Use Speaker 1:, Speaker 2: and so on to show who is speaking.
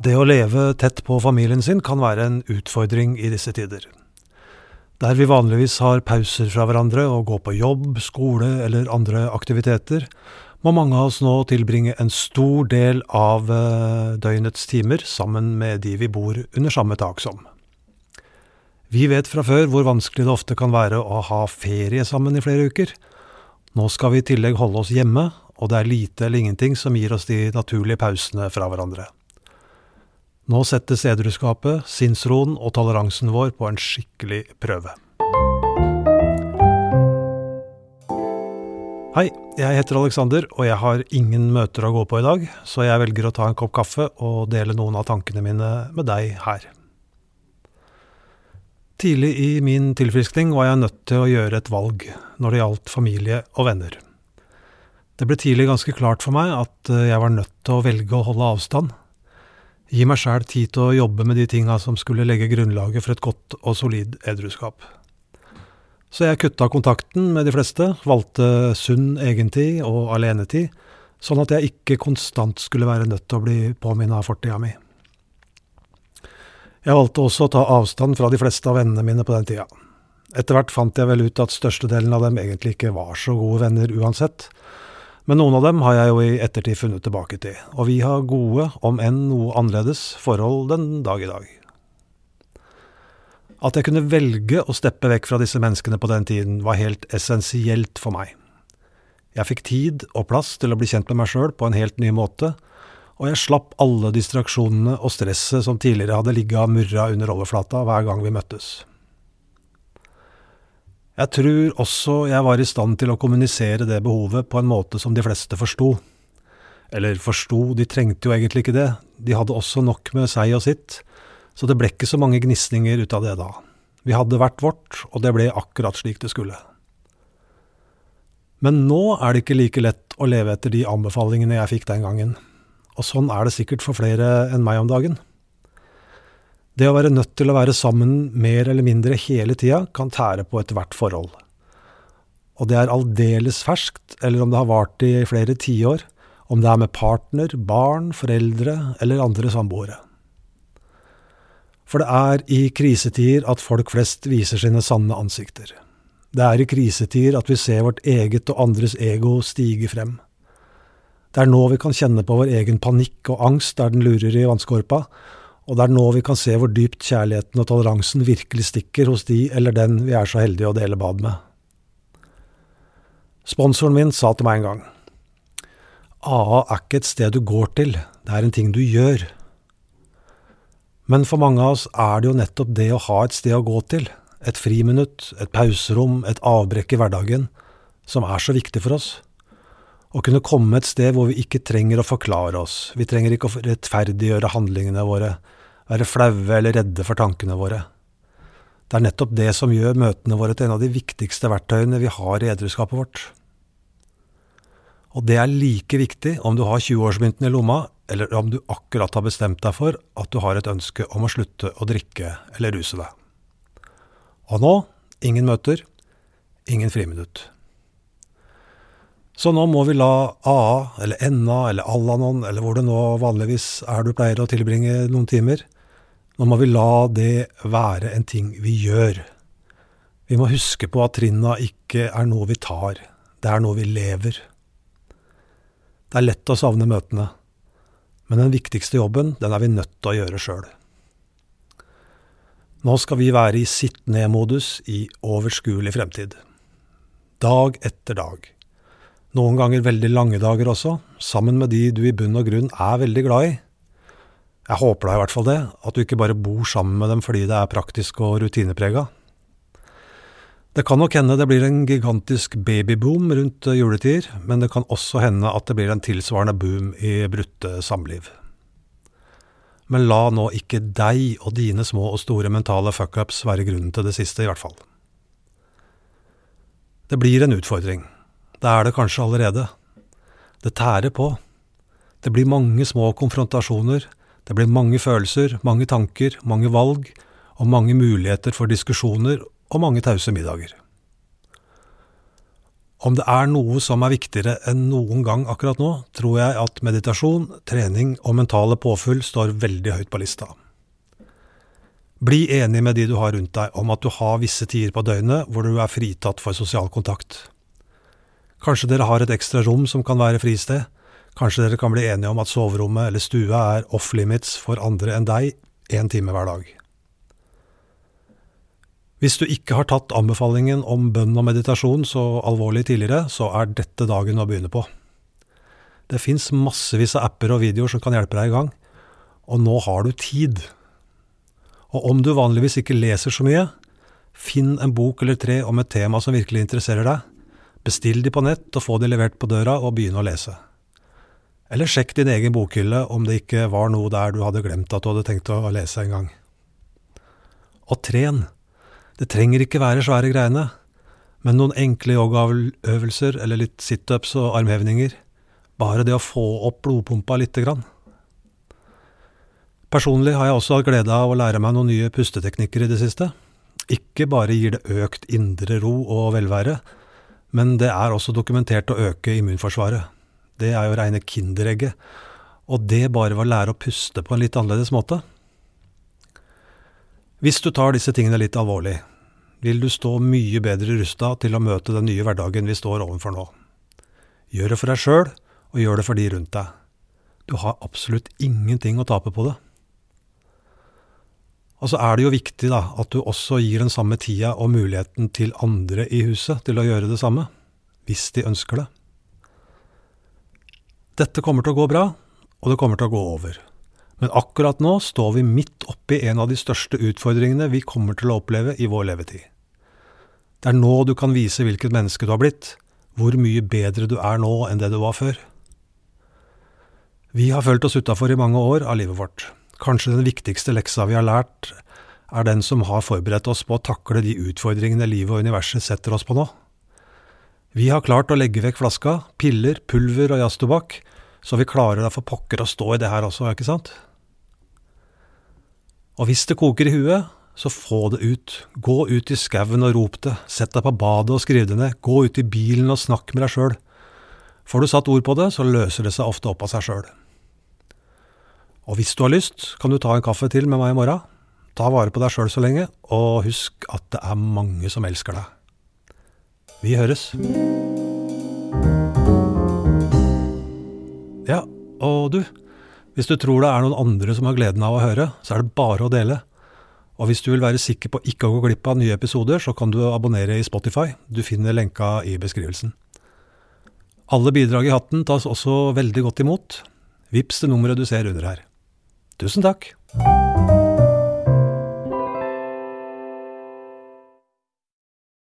Speaker 1: Det å leve tett på familien sin kan være en utfordring i disse tider. Der vi vanligvis har pauser fra hverandre og går på jobb, skole eller andre aktiviteter, må mange av oss nå tilbringe en stor del av eh, døgnets timer sammen med de vi bor under samme tak som. Vi vet fra før hvor vanskelig det ofte kan være å ha ferie sammen i flere uker. Nå skal vi i tillegg holde oss hjemme, og det er lite eller ingenting som gir oss de naturlige pausene fra hverandre. Nå settes edruskapet, sinnsroen og toleransen vår på en skikkelig prøve. Hei, jeg heter Alexander, og jeg har ingen møter å gå på i dag, så jeg velger å ta en kopp kaffe og dele noen av tankene mine med deg her. Tidlig i min tilfriskning var jeg nødt til å gjøre et valg når det gjaldt familie og venner. Det ble tidlig ganske klart for meg at jeg var nødt til å velge å holde avstand, Gi meg sjæl tid til å jobbe med de tinga som skulle legge grunnlaget for et godt og solid edruskap. Så jeg kutta kontakten med de fleste, valgte sunn egentid og alenetid, sånn at jeg ikke konstant skulle være nødt til å bli påminna av fortida mi. Jeg valgte også å ta avstand fra de fleste av vennene mine på den tida. Etter hvert fant jeg vel ut at størstedelen av dem egentlig ikke var så gode venner uansett, men noen av dem har jeg jo i ettertid funnet tilbake til, og vi har gode, om enn noe annerledes, forhold den dag i dag. At jeg kunne velge å steppe vekk fra disse menneskene på den tiden, var helt essensielt for meg. Jeg fikk tid og plass til å bli kjent med meg sjøl på en helt ny måte, og jeg slapp alle distraksjonene og stresset som tidligere hadde ligget og murra under overflata hver gang vi møttes. Jeg tror også jeg var i stand til å kommunisere det behovet på en måte som de fleste forsto. Eller forsto, de trengte jo egentlig ikke det, de hadde også nok med seg og sitt, så det ble ikke så mange gnisninger ut av det da. Vi hadde hvert vårt, og det ble akkurat slik det skulle. Men nå er det ikke like lett å leve etter de anbefalingene jeg fikk den gangen, og sånn er det sikkert for flere enn meg om dagen. Det å være nødt til å være sammen mer eller mindre hele tida kan tære på ethvert forhold. Og det er aldeles ferskt, eller om det har vart i flere tiår, om det er med partner, barn, foreldre eller andre samboere. For det er i krisetider at folk flest viser sine sanne ansikter. Det er i krisetider at vi ser vårt eget og andres ego stige frem. Det er nå vi kan kjenne på vår egen panikk og angst der den lurer i vannskorpa, og det er nå vi kan se hvor dypt kjærligheten og toleransen virkelig stikker hos de eller den vi er så heldige å dele bad med. Sponsoren min sa til meg en gang AA er ikke et sted du går til, det er en ting du gjør. Men for mange av oss er det jo nettopp det å ha et sted å gå til, et friminutt, et pauserom, et avbrekk i hverdagen, som er så viktig for oss. Å kunne komme et sted hvor vi ikke trenger å forklare oss, vi trenger ikke å rettferdiggjøre handlingene våre, være flaue eller redde for tankene våre. Det er nettopp det som gjør møtene våre til en av de viktigste verktøyene vi har i edruskapet vårt. Og det er like viktig om du har 20-årsmynten i lomma, eller om du akkurat har bestemt deg for at du har et ønske om å slutte å drikke eller ruse deg. Og nå ingen møter, ingen friminutt. Så nå må vi la AA, eller NA, eller Alanon, eller hvor det nå vanligvis er du pleier å tilbringe noen timer, nå må vi la det være en ting vi gjør. Vi må huske på at trinna ikke er noe vi tar, det er noe vi lever. Det er lett å savne møtene, men den viktigste jobben, den er vi nødt til å gjøre sjøl. Nå skal vi være i sitt-ned-modus i overskuelig fremtid. Dag etter dag. Noen ganger veldig lange dager også, sammen med de du i bunn og grunn er veldig glad i. Jeg håper da i hvert fall det, at du ikke bare bor sammen med dem fordi det er praktisk og rutineprega. Det kan nok hende det blir en gigantisk babyboom rundt juletider, men det kan også hende at det blir en tilsvarende boom i brutte samliv. Men la nå ikke deg og dine små og store mentale fuckups være grunnen til det siste, i hvert fall. Det blir en utfordring. Det er det kanskje allerede. Det tærer på. Det blir mange små konfrontasjoner, det blir mange følelser, mange tanker, mange valg, og mange muligheter for diskusjoner og mange tause middager. Om det er noe som er viktigere enn noen gang akkurat nå, tror jeg at meditasjon, trening og mentale påfyll står veldig høyt på lista. Bli enig med de du har rundt deg om at du har visse tider på døgnet hvor du er fritatt for sosial kontakt. Kanskje dere har et ekstra rom som kan være fristed, kanskje dere kan bli enige om at soverommet eller stua er off limits for andre enn deg én time hver dag. Hvis du ikke har tatt anbefalingen om bønn og meditasjon så alvorlig tidligere, så er dette dagen å begynne på. Det fins massevis av apper og videoer som kan hjelpe deg i gang, og nå har du tid. Og om du vanligvis ikke leser så mye, finn en bok eller tre om et tema som virkelig interesserer deg, bestill de på nett og få de levert på døra og begynne å lese. Eller sjekk din egen bokhylle om det ikke var noe der du hadde glemt at du hadde tenkt å lese en gang. Og tren. Det trenger ikke være svære greiene, men noen enkle yogaøvelser eller litt situps og armhevninger. Bare det å få opp blodpumpa lite grann. Personlig har jeg også hatt glede av å lære meg noen nye pusteteknikker i det siste. Ikke bare gir det økt indre ro og velvære, men det er også dokumentert å øke immunforsvaret. Det er jo reine kinderegget, og det bare var å lære å puste på en litt annerledes måte. Hvis du tar disse tingene litt alvorlig, vil du stå mye bedre rusta til å møte den nye hverdagen vi står overfor nå. Gjør det for deg sjøl, og gjør det for de rundt deg. Du har absolutt ingenting å tape på det. Og så er det jo viktig da, at du også gir den samme tida og muligheten til andre i huset til å gjøre det samme, hvis de ønsker det. Dette kommer til å gå bra, og det kommer til å gå over. Men akkurat nå står vi midt oppi en av de største utfordringene vi kommer til å oppleve i vår levetid. Det er nå du kan vise hvilket menneske du har blitt, hvor mye bedre du er nå enn det du var før. Vi har følt oss utafor i mange år av livet vårt. Kanskje den viktigste leksa vi har lært, er den som har forberedt oss på å takle de utfordringene livet og universet setter oss på nå. Vi har klart å legge vekk flaska, piller, pulver og jazztobakk, så vi klarer da for pokker å stå i det her også, ikke sant? Og hvis det koker i huet, så få det ut. Gå ut i skauen og rop det. Sett deg på badet og skriv det ned. Gå ut i bilen og snakk med deg sjøl. Får du satt ord på det, så løser det seg ofte opp av seg sjøl. Og hvis du har lyst, kan du ta en kaffe til med meg i morgen. Ta vare på deg sjøl så lenge, og husk at det er mange som elsker deg. Vi høres. Ja, og du. Hvis du tror det er noen andre som har gleden av å høre, så er det bare å dele. Og hvis du vil være sikker på ikke å gå glipp av nye episoder, så kan du abonnere i Spotify. Du finner lenka i beskrivelsen. Alle bidrag i hatten tas også veldig godt imot. Vips det nummeret du ser under her. Tusen takk!